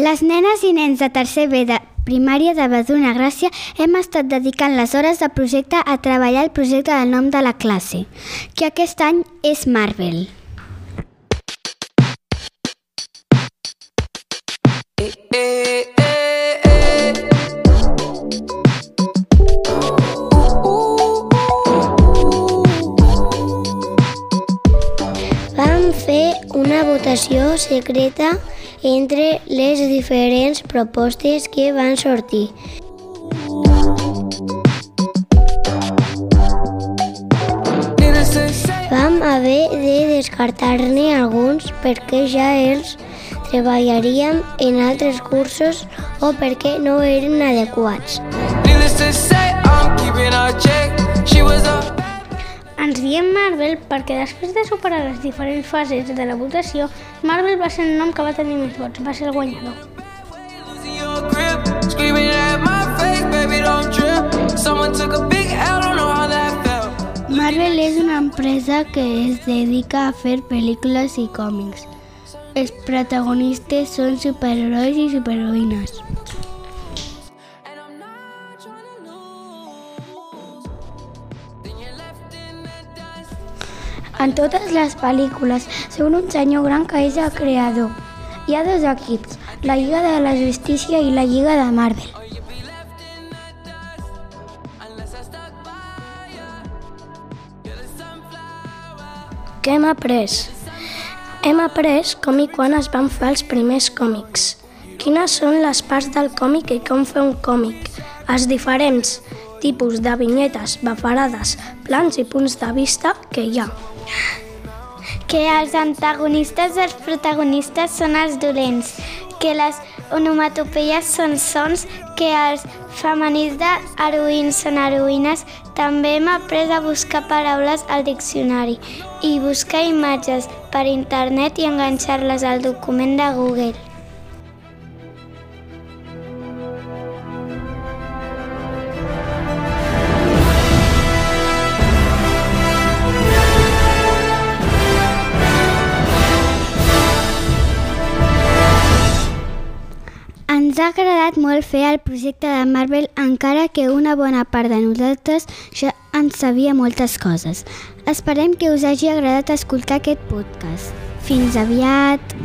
Les nenes i nens de tercer B de primària de Baduna Gràcia hem estat dedicant les hores de projecte a treballar el projecte del nom de la classe, que aquest any és Marvel. Una votació secreta entre les diferents propostes que van sortir. Vam haver de descartar-ne alguns perquè ja els treballaríem en altres cursos o perquè no eren adequats. Ens diem Marvel perquè després de superar les diferents fases de la votació, Marvel va ser el nom que va tenir més vots, va ser el guanyador. Marvel és una empresa que es dedica a fer pel·lícules i còmics. Els protagonistes són superherois i superheroïnes. En totes les pel·lícules són un senyor gran que és el creador. Hi ha dos equips, la Lliga de la Justícia i la Lliga de Marvel. Què hem après? Hem après com i quan es van fer els primers còmics. Quines són les parts del còmic i com fer un còmic. Els diferents tipus de vinyetes, bafarades, plans i punts de vista que hi ha. Que els antagonistes dels protagonistes són els dolents, que les onomatopeies són sons, que els femenins d'heroïns són heroïnes. També hem après a buscar paraules al diccionari i buscar imatges per internet i enganxar-les al document de Google. Ens ha agradat molt fer el projecte de Marvel, encara que una bona part de nosaltres ja en sabia moltes coses. Esperem que us hagi agradat escoltar aquest podcast. Fins aviat!